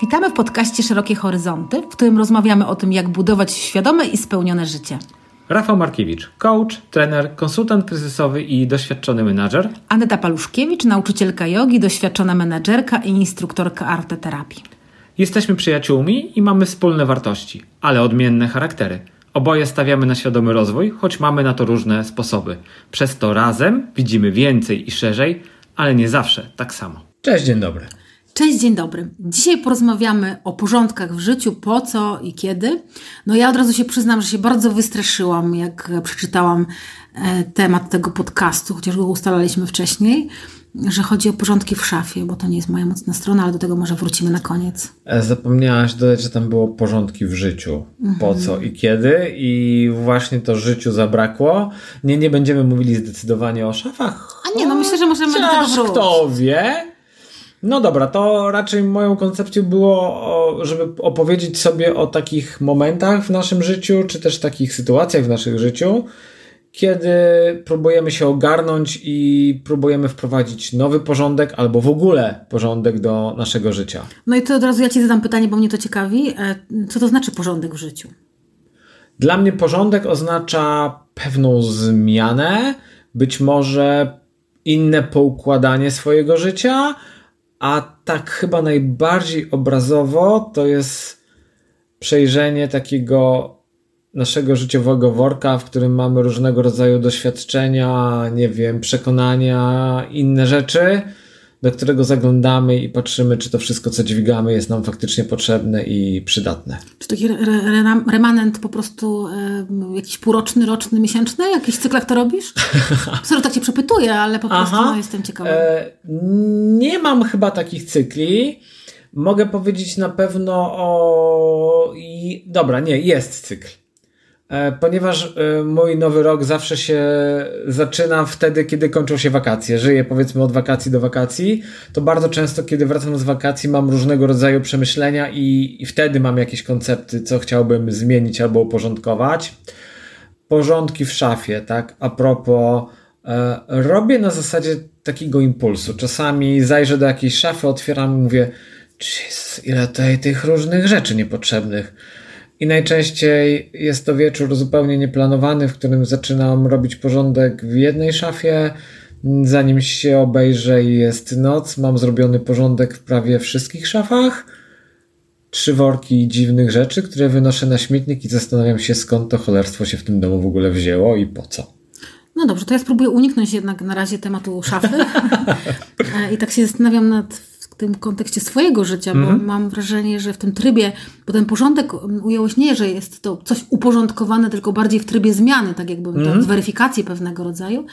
Witamy w podcaście Szerokie Horyzonty, w którym rozmawiamy o tym, jak budować świadome i spełnione życie. Rafał Markiewicz, coach, trener, konsultant kryzysowy i doświadczony menadżer. Aneta Paluszkiewicz, nauczycielka jogi, doświadczona menadżerka i instruktorka arteterapii. Jesteśmy przyjaciółmi i mamy wspólne wartości, ale odmienne charaktery. Oboje stawiamy na świadomy rozwój, choć mamy na to różne sposoby. Przez to razem widzimy więcej i szerzej, ale nie zawsze tak samo. Cześć, dzień dobry. Cześć, dzień dobry. Dzisiaj porozmawiamy o porządkach w życiu, po co i kiedy. No ja od razu się przyznam, że się bardzo wystraszyłam, jak przeczytałam e, temat tego podcastu, chociaż go ustalaliśmy wcześniej, że chodzi o porządki w szafie, bo to nie jest moja mocna strona, ale do tego może wrócimy na koniec. E, zapomniałaś dodać, że tam było porządki w życiu. Po co i kiedy i właśnie to życiu zabrakło. Nie, nie będziemy mówili zdecydowanie o szafach. A nie, no myślę, że możemy do tego Chociaż wrócić. kto wie. No dobra, to raczej moją koncepcją było, żeby opowiedzieć sobie o takich momentach w naszym życiu, czy też takich sytuacjach w naszym życiu, kiedy próbujemy się ogarnąć i próbujemy wprowadzić nowy porządek albo w ogóle porządek do naszego życia. No i to od razu ja Ci zadam pytanie, bo mnie to ciekawi. E, Co to znaczy porządek w życiu? Dla mnie porządek oznacza pewną zmianę, być może inne poukładanie swojego życia, a tak chyba najbardziej obrazowo to jest przejrzenie takiego naszego życiowego worka, w którym mamy różnego rodzaju doświadczenia, nie wiem, przekonania, inne rzeczy, do którego zaglądamy i patrzymy, czy to wszystko, co dźwigamy, jest nam faktycznie potrzebne i przydatne. Czy taki re, re, remanent po prostu e, jakiś półroczny, roczny, miesięczny? Jakiś cyklach to robisz? Sorry, tak Cię przepytuję, ale po prostu no, jestem ciekawa. E, nie mam chyba takich cykli. Mogę powiedzieć na pewno o. I... Dobra, nie, jest cykl. E, Ponieważ e, mój nowy rok zawsze się zaczyna wtedy, kiedy kończą się wakacje. Żyję powiedzmy od wakacji do wakacji, to bardzo często, kiedy wracam z wakacji, mam różnego rodzaju przemyślenia i, i wtedy mam jakieś koncepty, co chciałbym zmienić albo uporządkować. Porządki w szafie, tak? A propos, e, robię na zasadzie takiego impulsu. Czasami zajrzę do jakiejś szafy, otwieram i mówię, ile tutaj tych różnych rzeczy niepotrzebnych. I najczęściej jest to wieczór zupełnie nieplanowany, w którym zaczynam robić porządek w jednej szafie. Zanim się obejrzę i jest noc, mam zrobiony porządek w prawie wszystkich szafach. Trzy worki dziwnych rzeczy, które wynoszę na śmietnik i zastanawiam się, skąd to cholerstwo się w tym domu w ogóle wzięło i po co. No dobrze, to ja spróbuję uniknąć jednak na razie tematu szafy. E, I tak się zastanawiam nad tym kontekście swojego życia, bo mam wrażenie, że w tym trybie, bo ten porządek ująłeś nie, że jest to coś uporządkowane, tylko bardziej w trybie zmiany, tak jakby to weryfikacji pewnego rodzaju.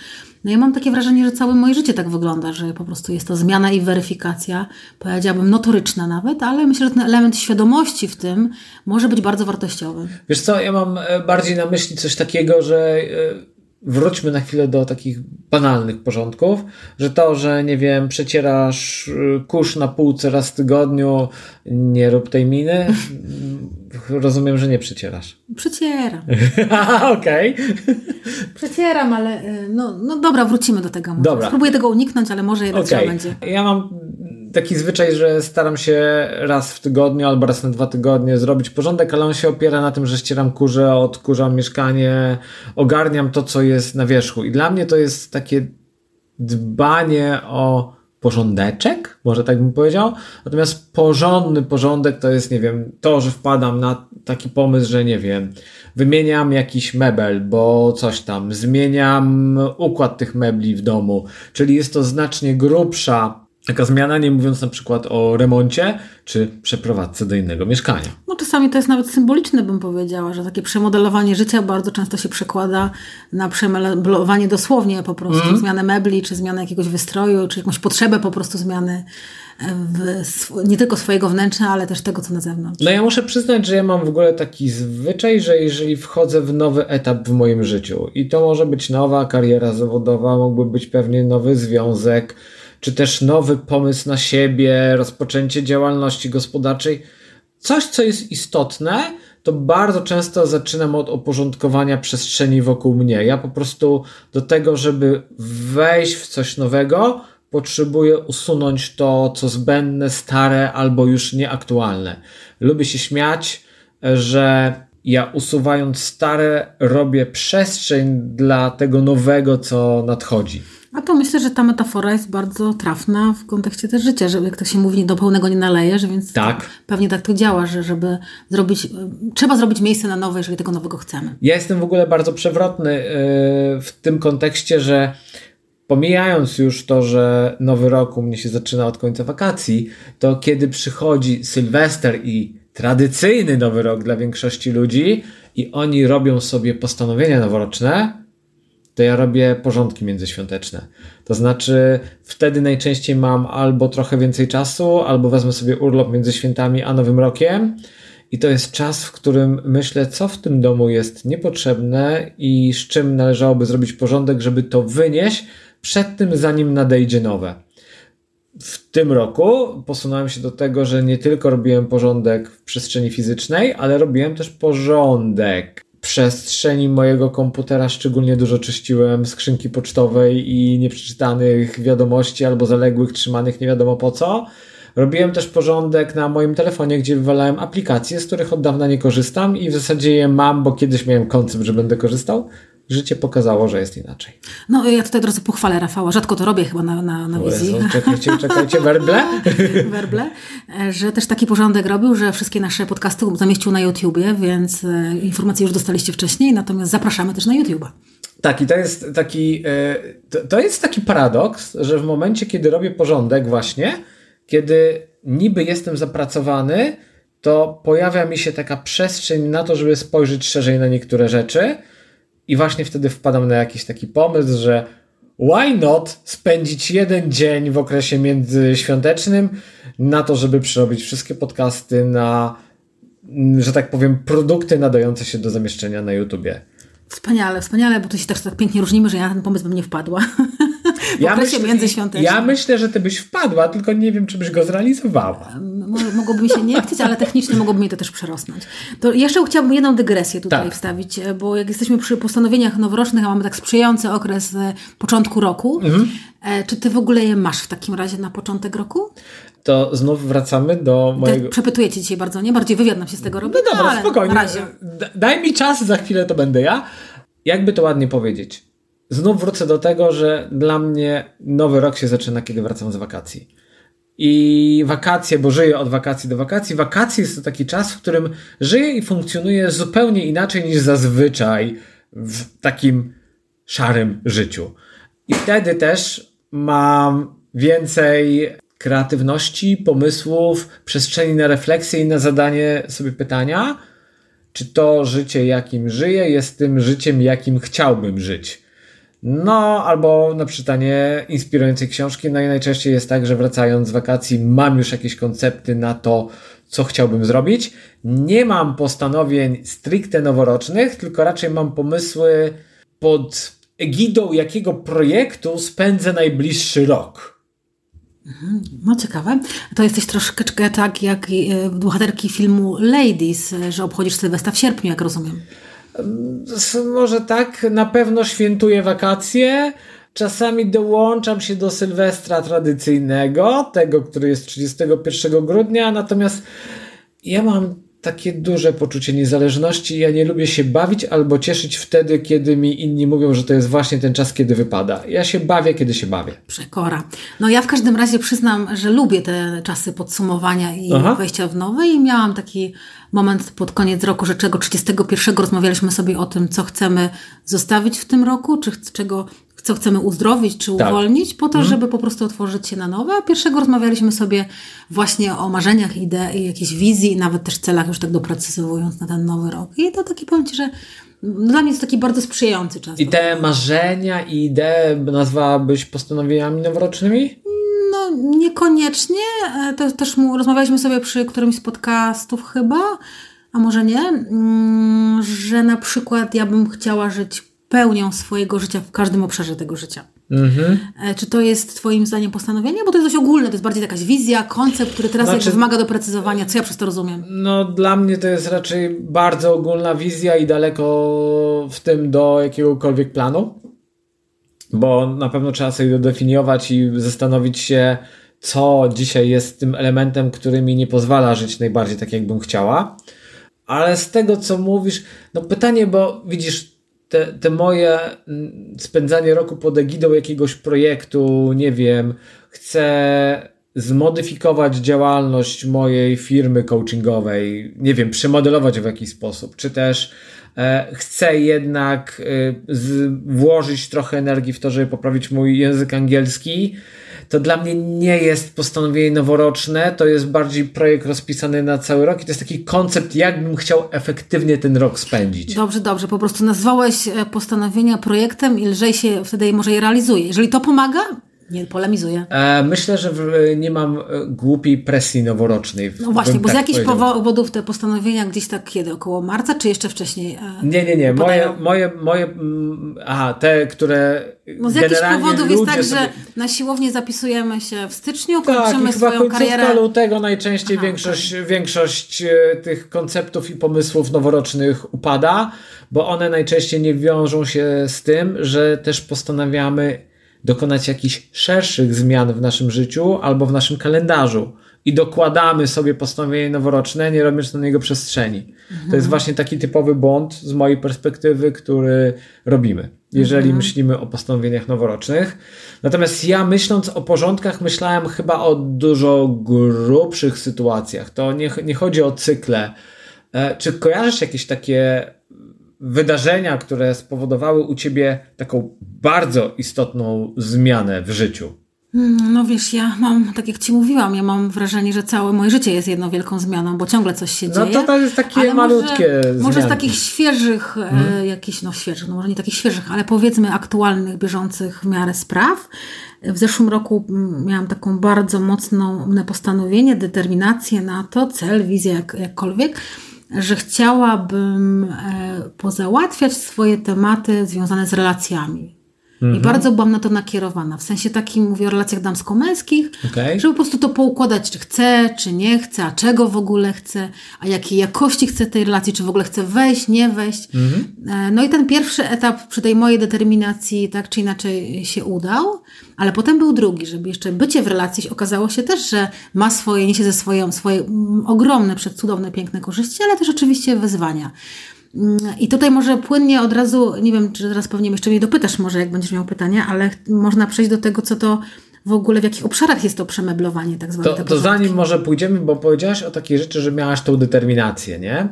No ja mam takie wrażenie, że całe moje życie tak wygląda, że po prostu jest to zmiana i weryfikacja, powiedziałabym notoryczna nawet, ale myślę, że ten element świadomości w tym może być bardzo wartościowy. Wiesz co, ja mam e, bardziej na myśli coś takiego, że e, wróćmy na chwilę do takich banalnych porządków, że to, że nie wiem, przecierasz e, kurz na półce raz w tygodniu, nie rób tej miny. Rozumiem, że nie przecierasz. Przecieram. Okej. Przecieram, ale y, no, no dobra, wrócimy do tego. Może. Dobra. Spróbuję tego uniknąć, ale może jednak trzeba Okej. będzie. Ja mam taki zwyczaj, że staram się raz w tygodniu albo raz na dwa tygodnie zrobić porządek, ale on się opiera na tym, że ścieram kurze, odkurzam mieszkanie, ogarniam to, co jest na wierzchu. I dla mnie to jest takie dbanie o porządeczek, może tak bym powiedział. Natomiast porządny porządek to jest, nie wiem, to, że wpadam na taki pomysł, że nie wiem, wymieniam jakiś mebel, bo coś tam, zmieniam układ tych mebli w domu, czyli jest to znacznie grubsza taka zmiana, nie mówiąc na przykład o remoncie czy przeprowadzce do innego mieszkania. No czasami to jest nawet symboliczne, bym powiedziała, że takie przemodelowanie życia bardzo często się przekłada na przemodelowanie dosłownie po prostu, Mhm. zmianę mebli, czy zmianę jakiegoś wystroju, czy jakąś potrzebę po prostu zmiany e, w, nie tylko swojego wnętrza, ale też tego, co na zewnątrz. No ja muszę przyznać, że ja mam w ogóle taki zwyczaj, że jeżeli wchodzę w nowy etap w moim życiu i to może być nowa kariera zawodowa, mógłby być pewnie nowy związek, czy też nowy pomysł na siebie, rozpoczęcie działalności gospodarczej, coś co jest istotne, to bardzo często zaczynam od oporządkowania przestrzeni wokół mnie. Ja po prostu do tego, żeby wejść w coś nowego, potrzebuję usunąć to, co zbędne, stare albo już nieaktualne. Lubię się śmiać, że ja usuwając stare, robię przestrzeń dla tego nowego, co nadchodzi. A to myślę, że ta metafora jest bardzo trafna w kontekście też życia, że jak to się mówi, do pełnego nie nalejesz, więc tak. pewnie tak to działa, że żeby zrobić, trzeba zrobić miejsce na nowe, jeżeli tego nowego chcemy. Ja jestem w ogóle bardzo przewrotny yy, w tym kontekście, że pomijając już to, że nowy rok u mnie się zaczyna od końca wakacji, to kiedy przychodzi Sylwester i tradycyjny nowy rok dla większości ludzi i oni robią sobie postanowienia noworoczne, to ja robię porządki międzyświąteczne. To znaczy, wtedy najczęściej mam albo trochę więcej czasu, albo wezmę sobie urlop między świętami a Nowym Rokiem. I to jest czas, w którym myślę, co w tym domu jest niepotrzebne i z czym należałoby zrobić porządek, żeby to wynieść przed tym, zanim nadejdzie nowe. W tym roku posunąłem się do tego, że nie tylko robiłem porządek w przestrzeni fizycznej, ale robiłem też porządek przestrzeni mojego komputera szczególnie dużo czyściłem skrzynki pocztowej i nieprzeczytanych wiadomości albo zaległych trzymanych nie wiadomo po co. Robiłem też porządek na moim telefonie, gdzie wywalałem aplikacje, z których od dawna nie korzystam i w zasadzie je mam, bo kiedyś miałem koncept, że będę korzystał życie pokazało, że jest inaczej. No ja tutaj od razu pochwalę Rafała, rzadko to robię chyba na, na, na wizji. Jezu, czekajcie, czekajcie, werble? werble, że też taki porządek robił, że wszystkie nasze podcasty zamieścił na YouTubie, więc e, informacje już dostaliście wcześniej, natomiast zapraszamy też na YouTube'a. Tak, i to jest taki, e, to jest taki paradoks, że w momencie, kiedy robię porządek właśnie, kiedy niby jestem zapracowany, to pojawia mi się taka przestrzeń na to, żeby spojrzeć szerzej na niektóre rzeczy, i właśnie wtedy wpadam na jakiś taki pomysł, że why not spędzić jeden dzień w okresie międzyświątecznym na to, żeby przerobić wszystkie podcasty na, że tak powiem, produkty nadające się do zamieszczenia na YouTubie. Wspaniale, wspaniale, bo to się też tak pięknie różnimy, że ja na ten pomysł bym nie wpadła. ja okresie myślę, międzyświątecznym. Ja myślę, że ty byś wpadła, tylko nie wiem, czy byś go zrealizowała. Mogłoby mi się nie chcieć, ale technicznie mogłoby mi to też przerosnąć. To jeszcze chciałabym jedną dygresję tutaj tak. wstawić, e, bo jak jesteśmy przy postanowieniach noworocznych, a mamy tak sprzyjający okres e, początku roku, mhm. E, czy ty w ogóle je masz w takim razie na początek roku? to znów wracamy do mojego... Przepytuję cię dzisiaj bardzo, nie? Bardziej wywiad nam się z tego robi. No dobra, no, spokojnie. Daj mi czas, za chwilę to będę ja. Jakby to ładnie powiedzieć. Znów wrócę do tego, że dla mnie nowy rok się zaczyna, kiedy wracam z wakacji. I wakacje, bo żyję od wakacji do wakacji. Wakacje jest to taki czas, w którym żyję i funkcjonuję zupełnie inaczej niż zazwyczaj w takim szarym życiu. I wtedy też mam więcej kreatywności, pomysłów, przestrzeni na refleksję i na zadanie sobie pytania, czy to życie, jakim żyję, jest tym życiem, jakim chciałbym żyć. No, albo na przeczytanie inspirującej książki. No i najczęściej jest tak, że wracając z wakacji mam już jakieś koncepty na to, co chciałbym zrobić. Nie mam postanowień stricte noworocznych, tylko raczej mam pomysły pod egidą jakiego projektu spędzę najbliższy rok. Mhm. No ciekawe. To jesteś troszeczkę tak jak e, bohaterki filmu Ladies, e, że obchodzisz Sylwestra w sierpniu, jak rozumiem. Może tak, na pewno świętuję wakacje. Czasami dołączam się do Sylwestra tradycyjnego, tego, który jest 31 grudnia, natomiast ja mam takie duże poczucie niezależności. Ja nie lubię się bawić albo cieszyć wtedy, kiedy mi inni mówią, że to jest właśnie ten czas, kiedy wypada. Ja się bawię, kiedy się bawię. Przekora. No ja w każdym razie przyznam, że lubię te czasy podsumowania i Aha. wejścia w nowe i miałam taki moment pod koniec roku, że czego 31 rozmawialiśmy sobie o tym, co chcemy zostawić w tym roku, czy czego co chcemy uzdrowić czy tak. uwolnić, po to, mhm. żeby po prostu otworzyć się na nowe. A pierwszego rozmawialiśmy sobie właśnie o marzeniach, idei, jakiejś wizji, nawet też celach, już tak doprecyzowując na ten nowy rok. I to taki powiem Ci, że dla mnie jest taki bardzo sprzyjający czas. I te marzenia i idee nazwałabyś postanowieniami noworocznymi? No, niekoniecznie. E, to też rozmawialiśmy sobie przy którymś z podcastów chyba, a może nie, mm, że na przykład ja bym chciała żyć pełnią swojego życia w każdym obszarze tego życia. Mhm. E, czy to jest Twoim zdaniem postanowienie? Bo to jest dość ogólne, to jest bardziej jakaś wizja, koncept, który teraz znaczy, wymaga doprecyzowania. Co ja przez to rozumiem? No, dla mnie to jest raczej bardzo ogólna wizja i daleko w tym do jakiegokolwiek planu. bo na pewno trzeba sobie dodefiniować i zastanowić się, co dzisiaj jest tym elementem, który mi nie pozwala żyć najbardziej tak, jakbym chciała. Ale z tego, co mówisz, no pytanie, bo widzisz, te, te moje mm, spędzanie roku pod egidą jakiegoś projektu, nie wiem, chcę zmodyfikować działalność mojej firmy coachingowej, nie wiem, przemodelować w jakiś sposób, czy też e, chcę jednak e, z, włożyć trochę energii w to, żeby poprawić mój język angielski, to dla mnie nie jest postanowienie noworoczne, to jest bardziej projekt rozpisany na cały rok i to jest taki koncept, jakbym chciał efektywnie ten rok spędzić. Dobrze, dobrze. Po prostu nazwałeś e, postanowienia projektem i lżej się wtedy może je realizuje. Jeżeli to pomaga, nie polemizuję. E, myślę, że nie mam e, głupiej presji noworocznej. No właśnie, bo tak z jakichś powodów te postanowienia gdzieś tak kiedy? Około marca, czy jeszcze wcześniej? E, nie, nie, nie. Moje, moje, moje, aha, te, które no z jakichś powodów jest tak, sobie... że na siłownię zapisujemy się w styczniu, tak, kończymy tak, swoją karierę. lutego najczęściej Aha, większość, okay. większość tych konceptów i pomysłów noworocznych upada, bo one najczęściej nie wiążą się z tym, że też postanawiamy dokonać jakichś szerszych zmian w naszym życiu albo w naszym kalendarzu i dokładamy sobie postanowienie noworoczne, nie robiąc na niego przestrzeni. Mhm. To jest właśnie taki typowy błąd z mojej perspektywy, który robimy, jeżeli mhm. myślimy o postanowieniach noworocznych. Natomiast ja myśląc o porządkach, myślałem chyba o dużo grubszych sytuacjach. To nie, nie chodzi o cykle. E, czy kojarzysz jakieś takie wydarzenia, które spowodowały u ciebie taką bardzo istotną zmianę w życiu? Hmm, no wiesz, ja mam, tak jak ci mówiłam, ja mam wrażenie, że całe moje życie jest jedną wielką zmianą, bo ciągle coś się dzieje. No to, to jest takie malutkie może, może z takich świeżych, hmm. e, jakichś, no świeżych, no może nie takich świeżych, ale powiedzmy aktualnych, bieżących w miarę spraw. W zeszłym roku mm, miałam taką bardzo mocną postanowienie, determinację na to, cel, wizję, jak, jakkolwiek, że chciałabym e, pozałatwiać swoje tematy związane z relacjami. Mhm. I bardzo byłam na to nakierowana. W sensie takim mówię o relacjach damsko-męskich, okay. żeby po prostu to poukładać, czy chcę, czy nie chcę, a czego w ogóle chcę, a jakiej jakości chcę tej relacji, czy w ogóle chcę wejść, nie wejść. Mhm. E, no i ten pierwszy etap przy tej mojej determinacji tak czy inaczej się udał, ale potem był drugi, żeby jeszcze bycie w relacji okazało się też, że ma swoje, niesie ze swoją, swoje mm, ogromne, cudowne, piękne korzyści, ale też oczywiście wyzwania. I tutaj może płynnie od razu, nie wiem, czy teraz pewnie jeszcze mnie dopytasz może, jak będziesz miał pytania, ale można przejść do tego, co to w ogóle, w jakich obszarach jest to przemeblowanie tak zwane. To, to zanim może pójdziemy, bo powiedziałaś o takiej rzeczy, że miałaś tą determinację, nie?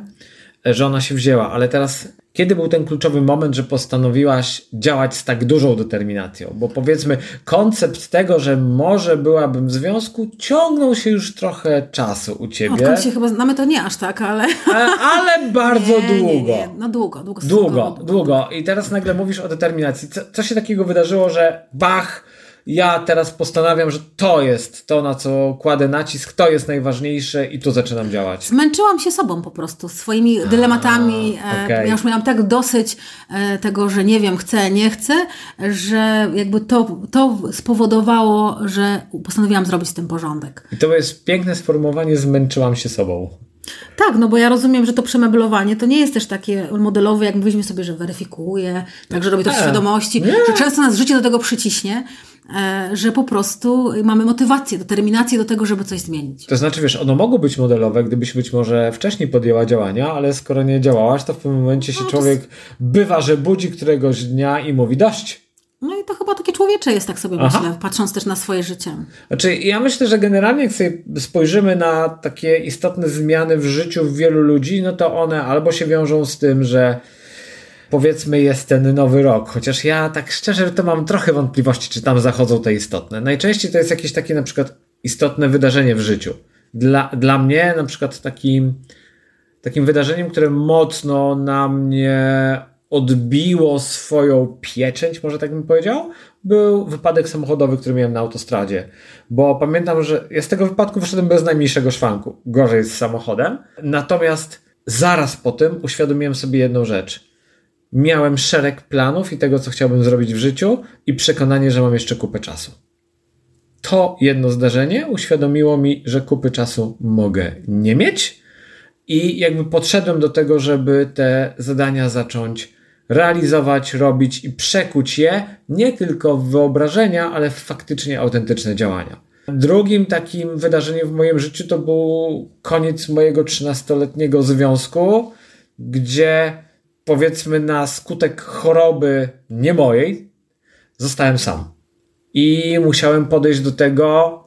Że ona się wzięła, ale teraz kiedy był ten kluczowy moment, że postanowiłaś działać z tak dużą determinacją? Bo powiedzmy, koncept tego, że może byłabym w związku, ciągnął się już trochę czasu u ciebie. No, się chyba znamy to nie aż tak, ale. Ale, bardzo nie, długo. Nie, nie. No długo, długo. Długo, długo. I teraz nagle mówisz o determinacji. Co, co się takiego wydarzyło, że bach ja teraz postanawiam, że to jest to, na co kładę nacisk, to jest najważniejsze i tu zaczynam działać. Zmęczyłam się sobą po prostu, swoimi dylematami. A, okay. Ja już miałam tak dosyć e, tego, że nie wiem, chcę, nie chcę, że jakby to, to spowodowało, że postanowiłam zrobić tym porządek. I to jest piękne sformułowanie, zmęczyłam się sobą. Tak, no bo ja rozumiem, że to przemeblowanie to nie jest też takie modelowe, jak mówiliśmy sobie, że weryfikuje, także robi to w świadomości, nie. że często nas życie do tego przyciśnie, e, że po prostu mamy motywację, determinację do tego, żeby coś zmienić. To znaczy, wiesz, ono mogło być modelowe, gdybyś być może wcześniej podjęła działania, ale skoro nie działałaś, to w pewnym momencie się no, człowiek jest... bywa, że budzi któregoś dnia i mówi dość. No i to chyba takie człowiecze jest, tak sobie Aha. myślę, patrząc też na swoje życie. Znaczy, ja myślę, że generalnie jak sobie spojrzymy na takie istotne zmiany w życiu wielu ludzi, no to one albo się wiążą z tym, że powiedzmy jest ten nowy rok, chociaż ja tak szczerze to mam trochę wątpliwości, czy tam zachodzą te istotne. Najczęściej to jest jakieś takie na przykład istotne wydarzenie w życiu. Dla, dla mnie na przykład takim, takim wydarzeniem, które mocno na mnie odbiło swoją pieczęć, może tak bym powiedział, był wypadek samochodowy, który miałem na autostradzie. Bo pamiętam, że ja z tego wypadku wyszedłem bez najmniejszego szwanku. Gorzej z samochodem. Natomiast zaraz po tym uświadomiłem sobie jedną rzecz. Miałem szereg planów i tego, co chciałbym zrobić w życiu, i przekonanie, że mam jeszcze kupę czasu. To jedno zdarzenie uświadomiło mi, że kupy czasu mogę nie mieć, i jakby podszedłem do tego, żeby te zadania zacząć realizować, robić i przekuć je nie tylko w wyobrażenia, ale w faktycznie autentyczne działania. Drugim takim wydarzeniem w moim życiu to był koniec mojego 13-letniego związku, gdzie powiedzmy na skutek choroby nie mojej zostałem sam. I musiałem podejść do tego,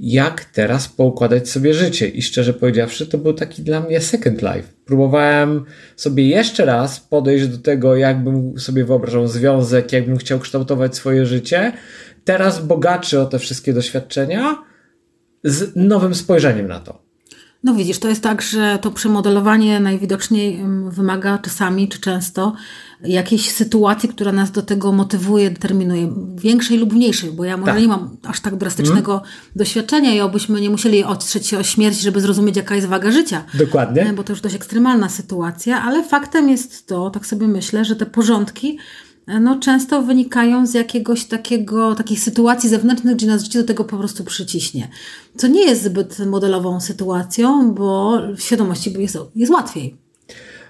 jak teraz poukładać sobie życie. I szczerze powiedziawszy, to był taki dla mnie second life. Próbowałem sobie jeszcze raz podejść do tego, jakbym sobie wyobrażał związek, jakbym chciał kształtować swoje życie. Teraz bogaczy o te wszystkie doświadczenia z nowym spojrzeniem na to. No widzisz, to jest tak, że to przemodelowanie najwidoczniej wymaga czasami czy często jakiejś sytuacji, która nas do tego motywuje, determinuje, większej lub mniejszej, bo ja może tak. nie mam aż tak drastycznego hmm. doświadczenia i obyśmy nie musieli otrzeć się o śmierć, żeby zrozumieć, jaka jest waga życia. Dokładnie. Bo to już dość ekstremalna sytuacja, ale faktem jest to, tak sobie myślę, że te porządki no, często wynikają z jakiegoś takiego, takiej sytuacji zewnętrznej, gdzie nas życie do tego po prostu przyciśnie. Co nie jest zbyt modelową sytuacją, bo w świadomości jest, jest łatwiej.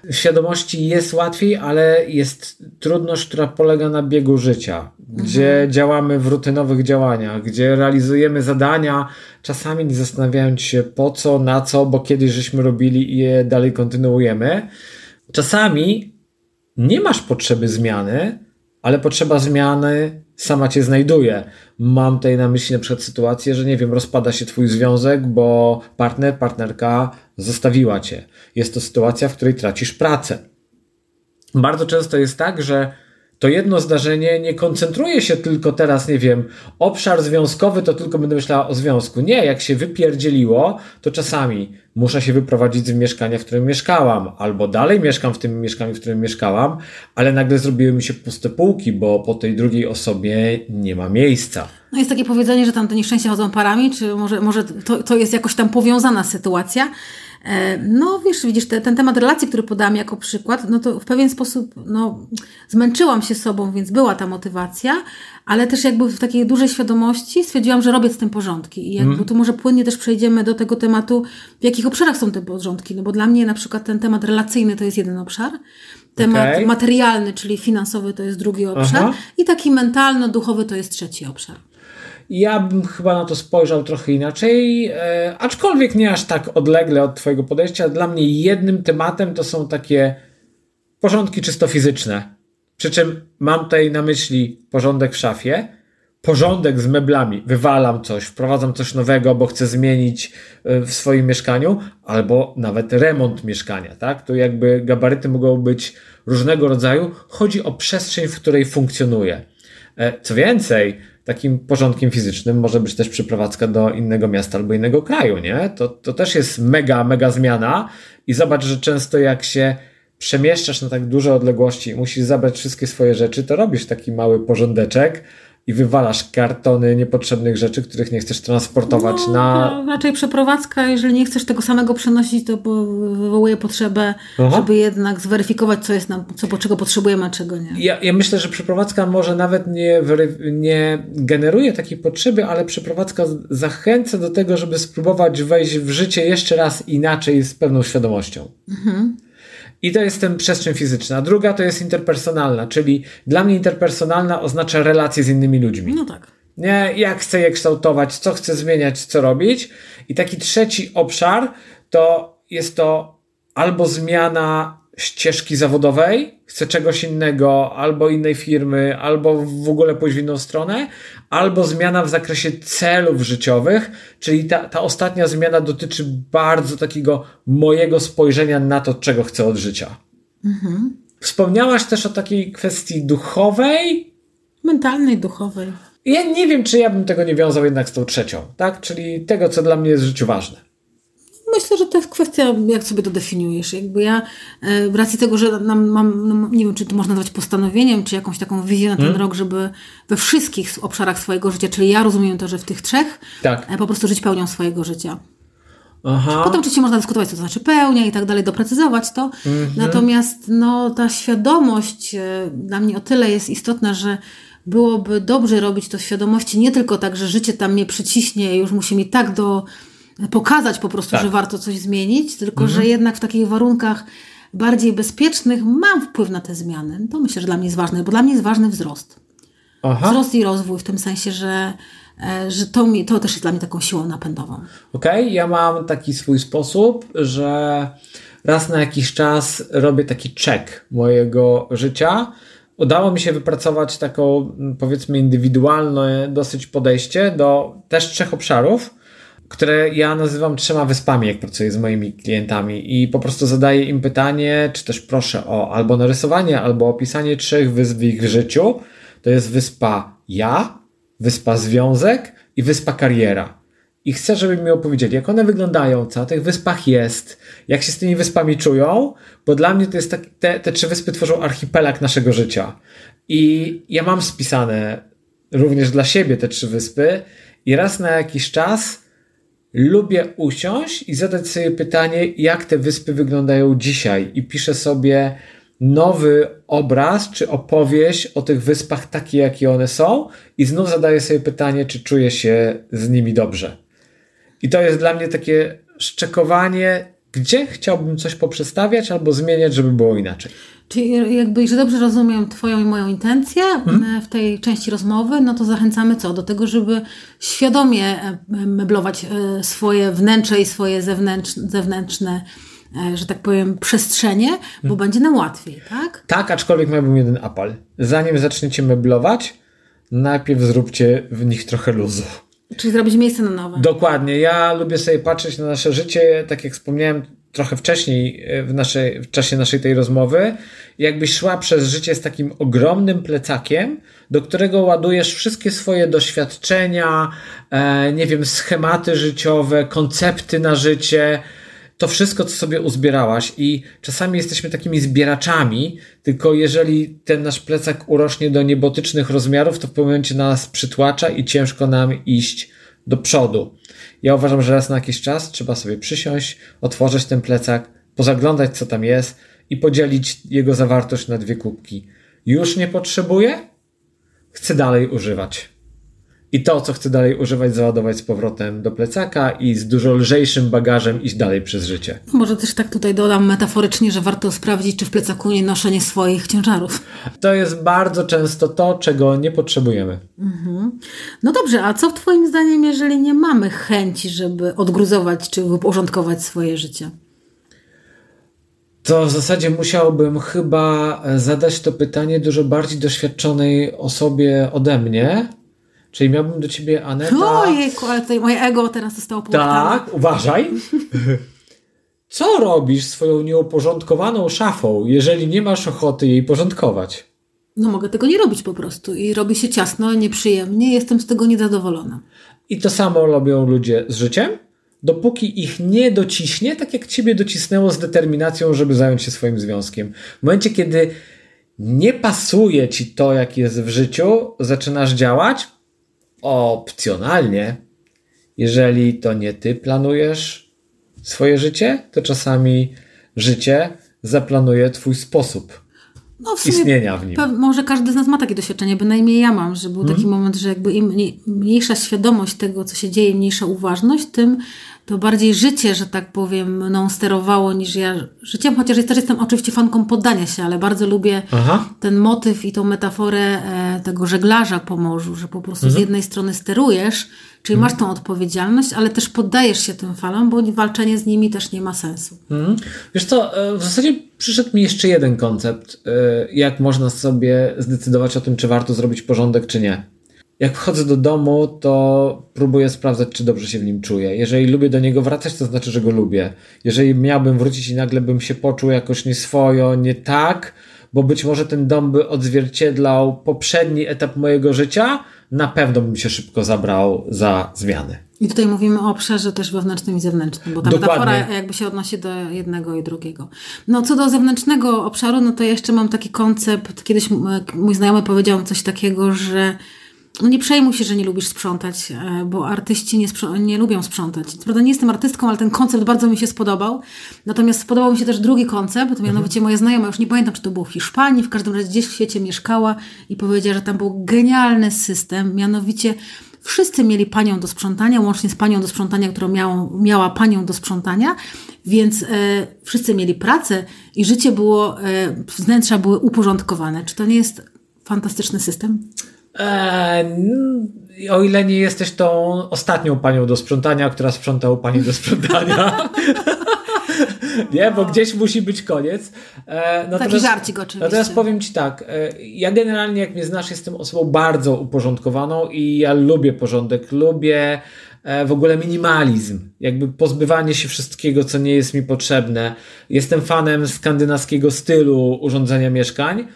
W świadomości jest łatwiej, ale jest trudność, która polega na biegu życia, gdzie mhm. działamy w rutynowych działaniach, gdzie realizujemy zadania, czasami nie zastanawiając się po co, na co, bo kiedyś żeśmy robili i je dalej kontynuujemy. Czasami nie masz potrzeby zmiany, ale potrzeba zmiany sama cię znajduje. Mam tutaj na myśli na przykład sytuację, że nie wiem, rozpada się twój związek, bo partner, partnerka zostawiła cię. Jest to sytuacja, w której tracisz pracę. Bardzo często jest tak, że to jedno zdarzenie nie koncentruje się tylko teraz, nie wiem, obszar związkowy, to tylko będę myślała o związku. Nie, jak się wypierdzieliło, to czasami muszę się wyprowadzić z mieszkania, w którym mieszkałam, albo dalej mieszkam w tym mieszkaniu, w którym mieszkałam, ale nagle zrobiły mi się puste półki, bo po tej drugiej osobie nie ma miejsca. No jest takie powiedzenie, że tam te nieszczęścia chodzą parami, czy może, może to, to jest jakoś tam powiązana sytuacja. E, no wiesz, widzisz, te, ten temat relacji, który podałam jako przykład, no to w pewien sposób no, zmęczyłam się sobą, więc była ta motywacja, ale też jakby w takiej dużej świadomości stwierdziłam, że robię z tym porządki. I jakby mm. tu może płynnie też przejdziemy do tego tematu, w jakich obszarach są te porządki. No bo dla mnie na przykład ten temat relacyjny to jest jeden obszar, temat okay. materialny, czyli finansowy to jest drugi obszar Aha. i taki mentalno-duchowy to jest trzeci obszar. Ja bym chyba na to spojrzał trochę inaczej, e, aczkolwiek nie aż tak odlegle od Twojego podejścia. Dla mnie jednym tematem to są takie porządki czysto fizyczne. Przy czym mam tutaj na myśli porządek w szafie, porządek z meblami, wywalam coś, wprowadzam coś nowego, bo chcę zmienić e, w swoim mieszkaniu, albo nawet remont mieszkania, tak? To jakby gabaryty mogą być różnego rodzaju. Chodzi o przestrzeń, w której funkcjonuje. Co więcej, takim porządkiem fizycznym może być też przeprowadzka do innego miasta albo innego kraju, nie? To, to też jest mega, mega zmiana i zobacz, że często jak się przemieszczasz na tak duże odległości i musisz zabrać wszystkie swoje rzeczy, to robisz taki mały porządeczek, i wywalasz kartony niepotrzebnych rzeczy, których nie chcesz transportować no, na. Raczej przeprowadzka, jeżeli nie chcesz tego samego przenosić, to wywołuje potrzebę, Aha. żeby jednak zweryfikować, co jest nam, co, czego potrzebujemy, a czego nie. Ja, ja myślę, że przeprowadzka może nawet nie, nie generuje takiej potrzeby, ale przeprowadzka zachęca do tego, żeby spróbować wejść w życie jeszcze raz inaczej z pewną świadomością. Mhm. I to jest ten przestrzeń fizyczna. Druga to jest interpersonalna, czyli dla mnie interpersonalna oznacza relacje z innymi ludźmi. No tak. Nie, jak chcę je kształtować, co chcę zmieniać, co robić. I taki trzeci obszar to jest to albo zmiana ścieżki zawodowej, chcę czegoś innego, albo innej firmy, albo w ogóle pójść w inną stronę, albo zmiana w zakresie celów życiowych, czyli ta, ta ostatnia zmiana dotyczy bardzo takiego mojego spojrzenia na to, czego chcę od życia. Mhm. Wspomniałaś też o takiej kwestii duchowej. Mentalnej, duchowej. Ja nie wiem, czy ja bym tego nie wiązał jednak z tą trzecią, tak? Czyli tego, co dla mnie jest w życiu ważne. Myślę, że to jest kwestia, jak sobie to definiujesz. Jakby ja, w e, racji tego, że nam, mam, no, nie wiem, czy to można nazwać postanowieniem, czy jakąś taką wizję na ten hmm. rok, żeby we wszystkich obszarach swojego życia, czyli ja rozumiem to, że w tych trzech, tak. E, po prostu żyć pełnią swojego życia. Aha. Potem oczywiście można dyskutować, co to znaczy pełnia i tak dalej, doprecyzować to. Mm-hmm. Natomiast no, ta świadomość e, dla mnie o tyle jest istotna, że byłoby dobrze robić to świadomości nie tylko tak, że życie tam mnie przyciśnie, już musi mi tak do pokazać po prostu, tak. że warto coś zmienić, tylko mhm. że jednak w takich warunkach bardziej bezpiecznych mam wpływ na te zmiany. To myślę, że dla mnie jest ważne, bo dla mnie jest ważny wzrost. Aha. Wzrost i rozwój w tym sensie, że, e, że to, mi, to też jest dla mnie taką siłą napędową. Okej, okay, ja mam taki swój sposób, że raz na jakiś czas robię taki check mojego życia. Udało mi się wypracować taką, powiedzmy, indywidualne dosyć podejście do też trzech obszarów, które ja nazywam trzema wyspami, jak pracuję z moimi klientami i po prostu zadaję im pytanie, czy też proszę o albo narysowanie, albo opisanie trzech wysp w ich życiu. To jest wyspa ja, wyspa związek i wyspa kariera i chcę, żeby mi opowiedzieli, jak one wyglądają, co na tych wyspach jest, jak się z tymi wyspami czują, bo dla mnie to jest tak, te, te trzy wyspy tworzą archipelag naszego życia. I ja mam spisane również dla siebie te trzy wyspy i raz na jakiś czas lubię usiąść i zadać sobie pytanie, jak te wyspy wyglądają dzisiaj i piszę sobie nowy obraz czy opowieść o tych wyspach takie, jakie one są i znów zadaję sobie pytanie, czy czuję się z nimi dobrze. I to jest dla mnie takie szczekowanie, gdzie chciałbym coś poprzestawiać albo zmieniać, żeby było inaczej. Czyli jakby, że dobrze rozumiem Twoją i moją intencję hmm? w tej części rozmowy, no to zachęcamy co? Do tego, żeby świadomie e, meblować e, swoje wnętrze i swoje zewnętrzne, zewnętrzne że tak powiem, przestrzenie, bo hmm. będzie nam łatwiej, tak? Tak, aczkolwiek miałbym jeden apel. Zanim zaczniecie meblować, najpierw zróbcie w nich trochę luzu. Czyli zrobić miejsce na nowe. Dokładnie. Ja lubię sobie patrzeć na nasze życie, tak jak wspomniałem trochę wcześniej e, w, naszej, w czasie naszej tej rozmowy, jakbyś szła przez życie z takim ogromnym plecakiem, do którego ładujesz wszystkie swoje doświadczenia, e, nie wiem, schematy życiowe, koncepty na życie, to wszystko, co sobie uzbierałaś. I czasami jesteśmy takimi zbieraczami, tylko jeżeli ten nasz plecak urośnie do niebotycznych rozmiarów, to w pewnym momencie nas przytłacza i ciężko nam iść do przodu. Ja uważam, że raz na jakiś czas trzeba sobie przysiąść, otworzyć ten plecak, pozaglądać co tam jest i podzielić jego zawartość na dwie kubki. Już nie potrzebuję? Chcę dalej używać i to, co chcę dalej używać, załadować z powrotem do plecaka i z dużo lżejszym bagażem iść dalej przez życie. Może też tak tutaj dodam metaforycznie, że warto sprawdzić, czy w plecaku nie noszę nie swoich ciężarów. To jest bardzo często to, czego nie potrzebujemy. Mhm. No dobrze, a co w Twoim zdaniem, jeżeli nie mamy chęci, żeby odgruzować czy uporządkować swoje życie? to w zasadzie musiałbym chyba zadać to pytanie dużo bardziej doświadczonej osobie ode mnie, Czyli miałbym do ciebie, Aneta... Ojejku, ale tutaj moje ego teraz zostało połatane. Tak, uważaj. Co robisz swoją nieuporządkowaną szafą, jeżeli nie masz ochoty jej porządkować? No mogę tego nie robić po prostu i robi się ciasno, nieprzyjemnie, jestem z tego niezadowolona. I to samo robią ludzie z życiem, dopóki ich nie dociśnie, tak jak ciebie docisnęło z determinacją, żeby zająć się swoim związkiem. W momencie, kiedy nie pasuje ci to, jak jest w życiu, zaczynasz działać, opcjonalnie, jeżeli to nie ty planujesz swoje życie, to czasami życie zaplanuje twój sposób no, w istnienia w nim. Może każdy z nas ma takie doświadczenie, bynajmniej ja mam, że był hmm. taki moment, że jakby im mniejsza świadomość tego, co się dzieje, mniejsza uważność, tym to bardziej życie, że tak powiem, mną sterowało niż ja życiem, chociaż ja też jestem oczywiście fanką poddania się, ale bardzo lubię Aha. ten motyw i tą metaforę e, tego żeglarza po morzu, że po prostu mhm. z jednej strony sterujesz, czyli mhm. masz tą odpowiedzialność, ale też poddajesz się tym falom, bo walczenie z nimi też nie ma sensu. Mhm. Wiesz co, e, w zasadzie przyszedł mi jeszcze jeden koncept, e, jak można sobie zdecydować o tym, czy warto zrobić porządek, czy nie jak wchodzę do domu, to próbuję sprawdzać, czy dobrze się w nim czuję. Jeżeli lubię do niego wracać, to znaczy, że go lubię. Jeżeli miałbym wrócić i nagle bym się poczuł jakoś nieswojo, nie tak, bo być może ten dom by odzwierciedlał poprzedni etap mojego życia, na pewno bym się szybko zabrał za zmiany. I tutaj mówimy o obszarze też wewnętrznym i zewnętrznym, bo ta Dokładnie. metafora jakby się odnosi do jednego i drugiego. No co do zewnętrznego obszaru, no to jeszcze mam taki koncept, kiedyś mój znajomy powiedział coś takiego, że nie przejmuj się, że nie lubisz sprzątać, e, bo artyści nie, nie lubią sprzątać. Prawda, nie jestem artystką, ale ten koncept bardzo mi się spodobał. Natomiast spodobał mi się też drugi koncept, to mianowicie moja znajoma, już nie pamiętam, czy to było w Hiszpanii, w każdym razie gdzieś w świecie mieszkała i powiedziała, że tam był genialny system, mianowicie wszyscy mieli panią do sprzątania, łącznie z panią do sprzątania, którą miała, miała panią do sprzątania, więc e, wszyscy mieli pracę i życie było, e, wnętrza były uporządkowane. Czy to nie jest fantastyczny system? Eee, o ile nie jesteś tą ostatnią panią do sprzątania, która sprząta u pani do sprzątania. nie, bo gdzieś musi być koniec. E, Taki żarcik oczywiście. Natomiast powiem Ci tak, e, ja generalnie jak mnie znasz jestem osobą bardzo uporządkowaną i ja lubię porządek, lubię e, w ogóle minimalizm, jakby pozbywanie się wszystkiego, co nie jest mi potrzebne. Jestem fanem skandynawskiego stylu urządzenia mieszkań.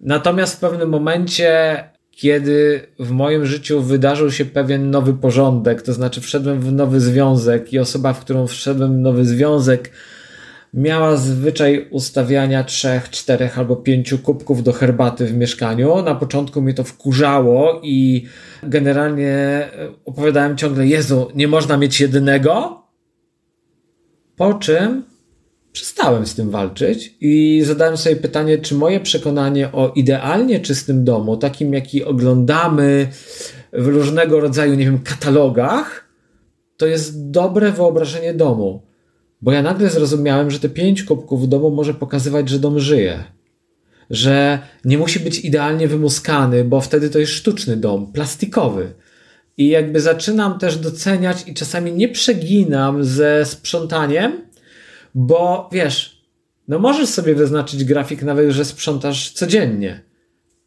Natomiast w pewnym momencie kiedy w moim życiu wydarzył się pewien nowy porządek, to znaczy wszedłem w nowy związek i osoba, w którą wszedłem w nowy związek, miała zwyczaj ustawiania trzech, czterech albo pięciu kubków do herbaty w mieszkaniu. Na początku mnie to wkurzało i generalnie opowiadałem ciągle, Jezu, nie można mieć jedynego. Po czym przestałem z tym walczyć i zadałem sobie pytanie, czy moje przekonanie o idealnie czystym domu, takim jaki oglądamy w różnego rodzaju, nie wiem, katalogach, to jest dobre wyobrażenie domu. Bo ja nagle zrozumiałem, że te pięć kubków domu może pokazywać, że dom żyje. Że nie musi być idealnie wymuskany, bo wtedy to jest sztuczny dom, plastikowy. I jakby zaczynam też doceniać i czasami nie przeginam ze sprzątaniem, bo wiesz, no możesz sobie wyznaczyć grafik nawet, że sprzątasz codziennie,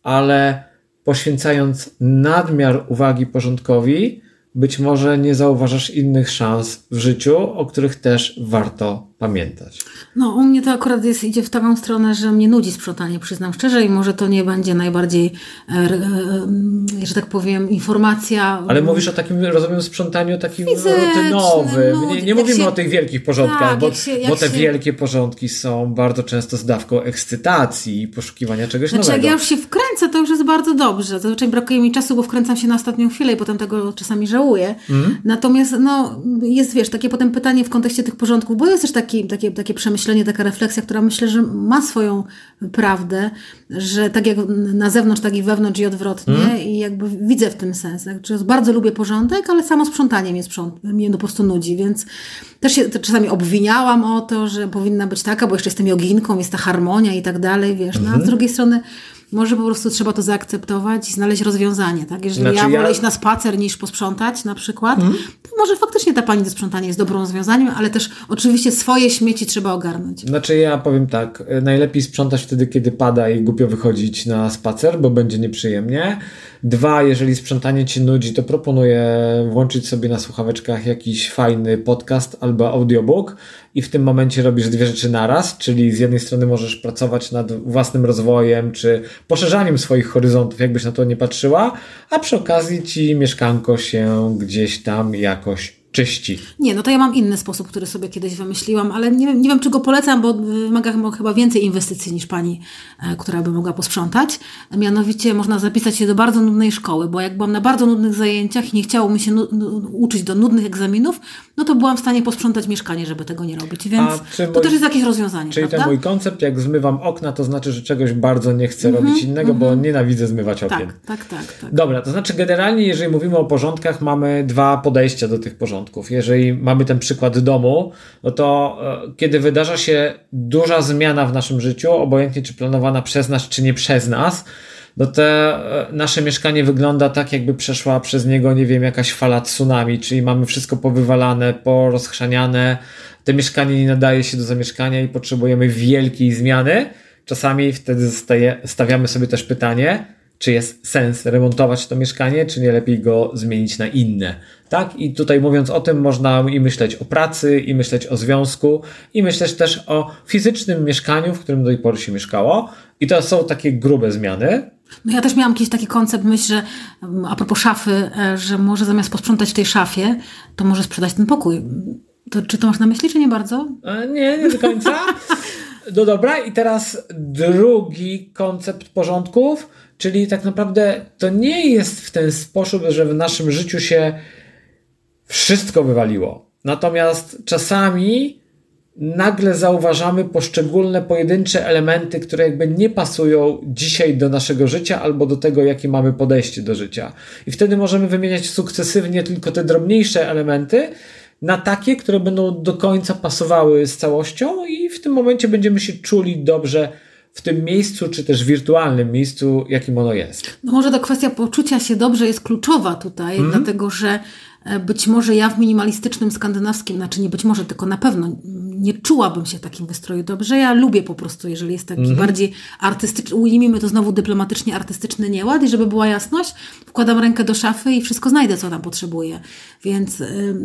ale poświęcając nadmiar uwagi porządkowi, być może nie zauważasz innych szans w życiu, o których też warto pamiętać. No, u mnie to akurat jest, idzie w taką stronę, że mnie nudzi sprzątanie, przyznam szczerze, i może to nie będzie najbardziej, e, e, że tak powiem, informacja. Ale mówisz o takim, rozumiem, sprzątaniu takim rutynowym. No, nie, nie mówimy się, o tych wielkich porządkach, tak, bo, się, bo te się... wielkie porządki są bardzo często z dawką ekscytacji i poszukiwania czegoś znaczy, nowego. jak ja już się wkręcę, to już jest bardzo dobrze. Zazwyczaj brakuje mi czasu, bo wkręcam się na ostatnią chwilę i potem tego czasami żałuję. Mm. Natomiast no, jest, wiesz, takie potem pytanie w kontekście tych porządków, bo jest też tak taki, takie, takie przemyślenie, taka refleksja, która myślę, że ma swoją prawdę, że tak jak na zewnątrz, tak i wewnątrz i odwrotnie hmm. i jakby widzę w tym sens. Znaczy, bardzo lubię porządek, ale samo sprzątanie mnie, sprząt, mnie po prostu nudzi, więc też się czasami obwiniałam o to, że powinna być taka, bo jeszcze jestem joginką, jest ta harmonia i tak dalej, wiesz, no, a z mhm. drugiej strony może po prostu trzeba to zaakceptować i znaleźć rozwiązanie, tak? Jeżeli znaczy ja wolę ja... iść na spacer niż posprzątać na przykład, mm. to może faktycznie ta pani do sprzątania jest dobrym rozwiązaniem, ale też oczywiście swoje śmieci trzeba ogarnąć. Znaczy ja powiem tak, najlepiej sprzątać wtedy, kiedy pada i głupio wychodzić na spacer, bo będzie nieprzyjemnie. Dwa, jeżeli sprzątanie Ci nudzi, to proponuję włączyć sobie na słuchaweczkach jakiś fajny podcast albo audiobook i w tym momencie robisz dwie rzeczy naraz, czyli z jednej strony możesz pracować nad własnym rozwojem czy poszerzaniem swoich horyzontów, jakbyś na to nie patrzyła, a przy okazji Ci mieszkanko się gdzieś tam jakoś czyści. Nie, no to ja mam inny sposób, który sobie kiedyś wymyśliłam, ale nie, nie wiem, czy go polecam, bo wymaga chyba więcej inwestycji niż pani, e, która by mogła posprzątać. Mianowicie można zapisać się do bardzo nudnej szkoły, bo jak byłam na bardzo nudnych zajęciach i nie chciało mi się uczyć do nudnych egzaminów, no to byłam w stanie posprzątać mieszkanie, żeby tego nie robić, więc to mój, też jest jakieś rozwiązanie. Czyli prawda? ten mój koncept, jak zmywam okna, to znaczy, że czegoś bardzo nie chcę mm -hmm, robić innego, mm -hmm. bo mhm. nienawidzę zmywać okien. Tak, tak, tak, tak. Dobra, to znaczy generalnie, jeżeli mówimy o porządkach, mamy dwa podejścia do tych porządków Jeżeli mamy ten przykład domu, no to e, kiedy wydarza się duża zmiana w naszym życiu, obojętnie czy planowana przez nas, czy nie przez nas, no to e, nasze mieszkanie wygląda tak, jakby przeszła przez niego, nie wiem, jakaś fala tsunami, czyli mamy wszystko powywalane, porozchrzaniane. To mieszkanie nie nadaje się do zamieszkania i potrzebujemy wielkiej zmiany. Czasami wtedy stawiamy sobie też pytanie, czy jest sens remontować to mieszkanie, czy nie lepiej go zmienić na inne. Tak? I tutaj mówiąc o tym, można i myśleć o pracy, i myśleć o związku, i myśleć też o fizycznym mieszkaniu, w którym do tej pory się mieszkało. I to są takie grube zmiany. No ja też miałam jakiś taki koncept, myśl, że mm, a propos szafy, e, że może zamiast posprzątać w tej szafie, to może sprzedać ten pokój. To, czy to masz na myśli, czy nie bardzo? E, nie, nie do końca. No dobra, i teraz drugi koncept porządków, czyli tak naprawdę to nie jest w ten sposób, że w naszym życiu się wszystko wywaliło. Natomiast czasami nagle zauważamy poszczególne pojedyncze elementy, które jakby nie pasują dzisiaj do naszego życia albo do tego, jakie mamy podejście do życia. I wtedy możemy wymieniać sukcesywnie tylko te drobniejsze elementy na takie, które będą do końca pasowały z całością i w tym momencie będziemy się czuli dobrze w tym miejscu, czy też wirtualnym miejscu, jakim ono jest. No może ta kwestia poczucia się dobrze jest kluczowa tutaj, mm -hmm. dlatego że być może ja w minimalistycznym skandynawskim, znaczy nie być może, tylko na pewno nie czułabym się w takim wystroju dobrze. Ja lubię po prostu, jeżeli jest taki mm -hmm. bardziej artystyczny, ujmijmy to znowu dyplomatycznie, artystyczny nieład i żeby była jasność, wkładam rękę do szafy i wszystko znajdę, co tam potrzebuję. Więc yy,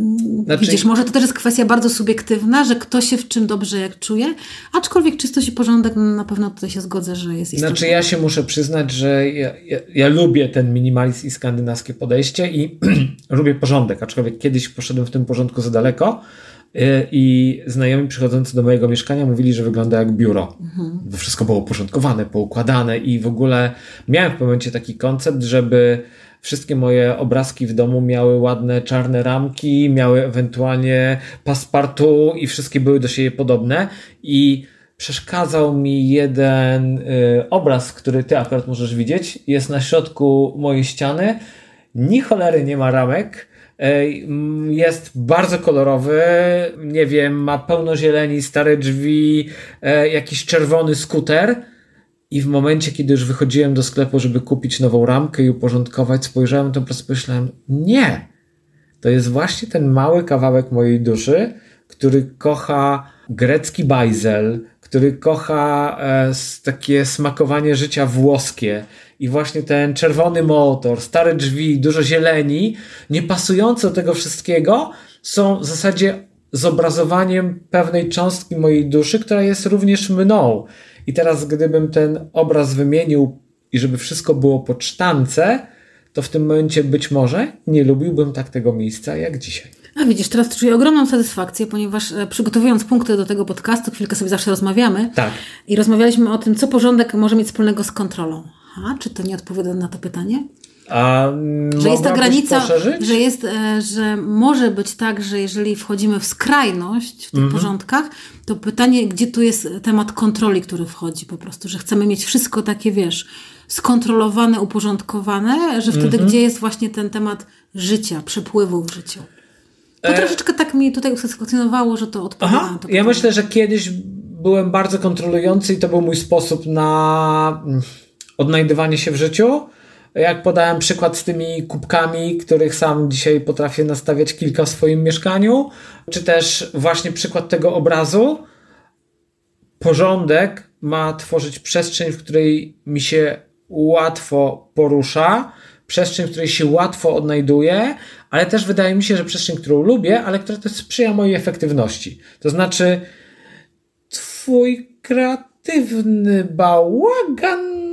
znaczy... widzisz, może to też jest kwestia bardzo subiektywna, że kto się w czym dobrze jak czuje, aczkolwiek czystość i porządek na pewno tutaj się zgodzę, że jest istotne. Znaczy ja się muszę przyznać, że ja, ja, ja lubię ten minimalizm i skandynawskie podejście i lubię porządek porządek, aczkolwiek kiedyś poszedłem w tym porządku za daleko y, i znajomi przychodzący do mojego mieszkania mówili, że wygląda jak biuro. Mhm. Bo wszystko było uporządkowane, poukładane i w ogóle miałem w momencie taki koncept, żeby wszystkie moje obrazki w domu miały ładne czarne ramki, miały ewentualnie paspartu i wszystkie były do siebie podobne i przeszkadzał mi jeden y, obraz, który ty akurat możesz widzieć. Jest na środku mojej ściany. Ni cholery nie ma ramek jest bardzo kolorowy, nie wiem, ma pełno zieleni, stare drzwi, e, jakiś czerwony skuter. I w momencie, kiedy już wychodziłem do sklepu, żeby kupić nową ramkę i uporządkować, spojrzałem to po prostu pomyślałem, nie! To jest właśnie ten mały kawałek mojej duszy, który kocha grecki bajzel, który kocha e, takie smakowanie życia włoskie, i właśnie ten czerwony motor, stare drzwi, dużo zieleni, nie pasujące do tego wszystkiego, są w zasadzie zobrazowaniem pewnej cząstki mojej duszy, która jest również mną. I teraz, gdybym ten obraz wymienił i żeby wszystko było po cztance, to w tym momencie być może nie lubiłbym tak tego miejsca jak dzisiaj. A widzisz, teraz czuję ogromną satysfakcję, ponieważ e, przygotowując punkty do tego podcastu, chwilkę sobie zawsze rozmawiamy. Tak. I rozmawialiśmy o tym, co porządek może mieć wspólnego z kontrolą. Aha, czy to nie odpowiada na to pytanie? A że jest ta granica, że jest, e, że może być tak, że jeżeli wchodzimy w skrajność w tych mhm. porządkach, to pytanie, gdzie tu jest temat kontroli, który wchodzi po prostu, że chcemy mieć wszystko takie, wiesz, skontrolowane, uporządkowane, że wtedy mhm. gdzie jest właśnie ten temat życia, przepływu w życiu. To e... troszeczkę tak mi tutaj usatysfakcjonowało, że to odpowiada Aha, na to Ja myślę, że kiedyś byłem bardzo kontrolujący i to był mój sposób na odnajdywanie się w życiu. Jak podałem przykład z tymi kubkami, których sam dzisiaj potrafię nastawiać kilka w swoim mieszkaniu, czy też właśnie przykład tego obrazu. Porządek ma tworzyć przestrzeń, w której mi się łatwo porusza, przestrzeń, w której się łatwo odnajduję, ale też wydaje mi się, że przestrzeń, którą lubię, ale która też sprzyja mojej efektywności. To znaczy, twój kreatywny bałagan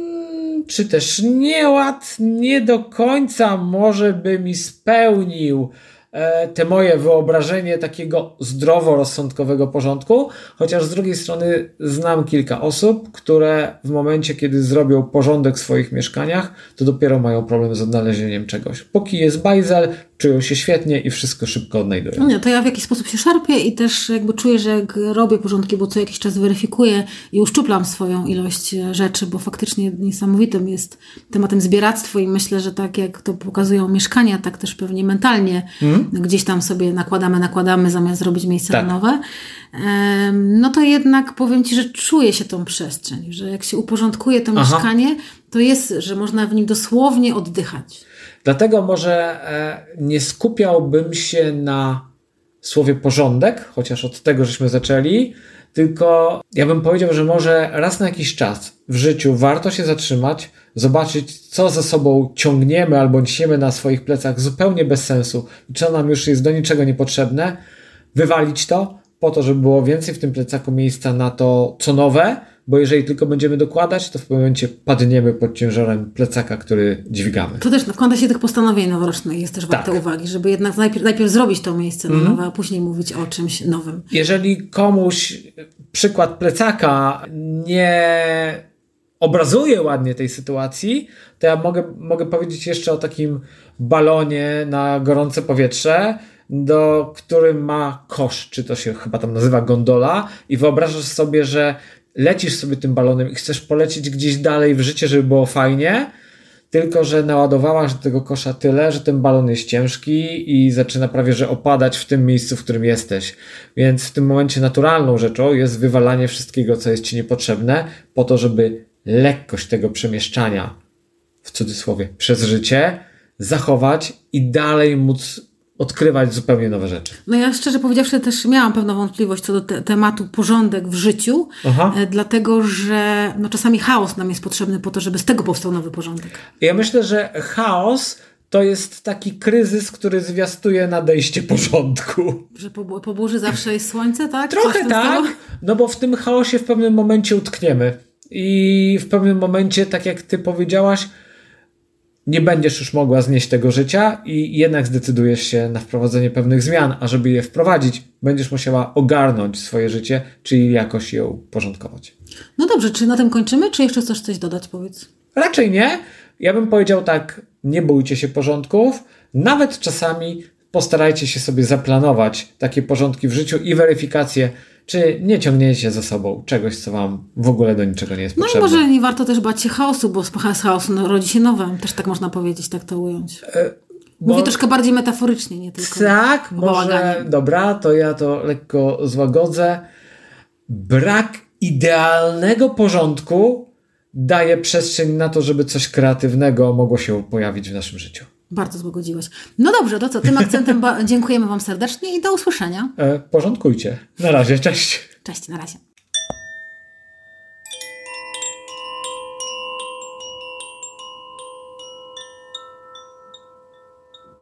czy też nieład nie do końca może by mi spełnił E, te moje wyobrażenie takiego zdroworozsądkowego porządku, chociaż z drugiej strony znam kilka osób, które w momencie, kiedy zrobią porządek w swoich mieszkaniach, to dopiero mają problem z odnalezieniem czegoś. Póki jest bajzel, czują się świetnie i wszystko szybko odnajdują. Nie, to ja w jakiś sposób się szarpię i też jakby czuję, że jak robię porządki, bo co jakiś czas weryfikuję i uszczuplam swoją ilość e, rzeczy, bo faktycznie niesamowitym jest tematem zbieractwo i myślę, że tak jak to pokazują mieszkania, tak też pewnie mentalnie mm. gdzieś tam sobie nakładamy, nakładamy zamiast zrobić miejsce tak. na nowe, no to jednak powiem Ci, że czuję się tą przestrzeń, że jak się uporządkuje to Aha. mieszkanie, to jest, że można w nim dosłownie oddychać. Dlatego może e, nie skupiałbym się na słowie porządek, chociaż od tego żeśmy zaczęli, tylko ja bym powiedział, że może raz na jakiś czas w życiu warto się zatrzymać, zobaczyć, co ze sobą ciągniemy albo niesiemy na swoich plecach zupełnie bez sensu i co nam już jest do niczego niepotrzebne, wywalić to po to, żeby było więcej w tym plecaku miejsca na to, co nowe, bo jeżeli tylko będziemy dokładać, to w pewnym momencie padniemy pod ciężarem plecaka, który dźwigamy. To też w kontekście tych postanowień noworocznych jest też warte tak. uwagi, żeby jednak najpierw, najpierw zrobić to miejsce mm. nowe, a później mówić o czymś nowym. Jeżeli komuś przykład plecaka nie obrazuje ładnie tej sytuacji, to ja mogę, mogę powiedzieć jeszcze o takim balonie na gorące powietrze, do którym ma kosz, czy to się chyba tam nazywa gondola, i wyobrażasz sobie, że lecisz sobie tym balonem i chcesz polecieć gdzieś dalej w życie, żeby było fajnie, tylko że naładowałaś do tego kosza tyle, że ten balon jest ciężki i zaczyna prawie że opadać w tym miejscu, w którym jesteś. Więc w tym momencie naturalną rzeczą jest wywalanie wszystkiego, co jest ci niepotrzebne, po to, żeby lekkość tego przemieszczania, w cudzysłowie, przez życie zachować i dalej móc odkrywać zupełnie nowe rzeczy. No ja szczerze powiedziawszy też miałam pewną wątpliwość co do te tematu porządek w życiu, Aha. E, dlatego że no, czasami chaos nam jest potrzebny po to, żeby z tego powstał nowy porządek. Ja myślę, że chaos to jest taki kryzys, który zwiastuje nadejście porządku. Że po, po burzy zawsze jest słońce, tak? Trochę tak, no bo w tym chaosie w pewnym momencie utkniemy. I w pewnym momencie, tak jak ty powiedziałaś, nie będziesz już mogła znieść tego życia i jednak zdecydujesz się na wprowadzenie pewnych zmian, a żeby je wprowadzić, będziesz musiała ogarnąć swoje życie, czyli jakoś je uporządkować. No dobrze, czy na tym kończymy, czy jeszcze chcesz coś dodać, powiedz? Raczej nie. Ja bym powiedział tak, nie bójcie się porządków, nawet czasami postarajcie się sobie zaplanować takie porządki w życiu i weryfikację czy nie ciągniecie za sobą czegoś, co wam w ogóle do niczego nie jest no potrzebne. No i może nie warto też bać się chaosu, bo z chaosu no, rodzi się nowe. Też tak można powiedzieć, tak to ująć. E, Mówię bo... troszkę bardziej metaforycznie, nie tylko Tak, może, dobra, to ja to lekko złagodzę. Brak idealnego porządku daje przestrzeń na to, żeby coś kreatywnego mogło się pojawić w naszym życiu. Bardzo złagodziłeś. No dobrze, to co? Tym akcentem dziękujemy Wam serdecznie i do usłyszenia. E, porządkujcie. Na razie, cześć. Cześć, na razie.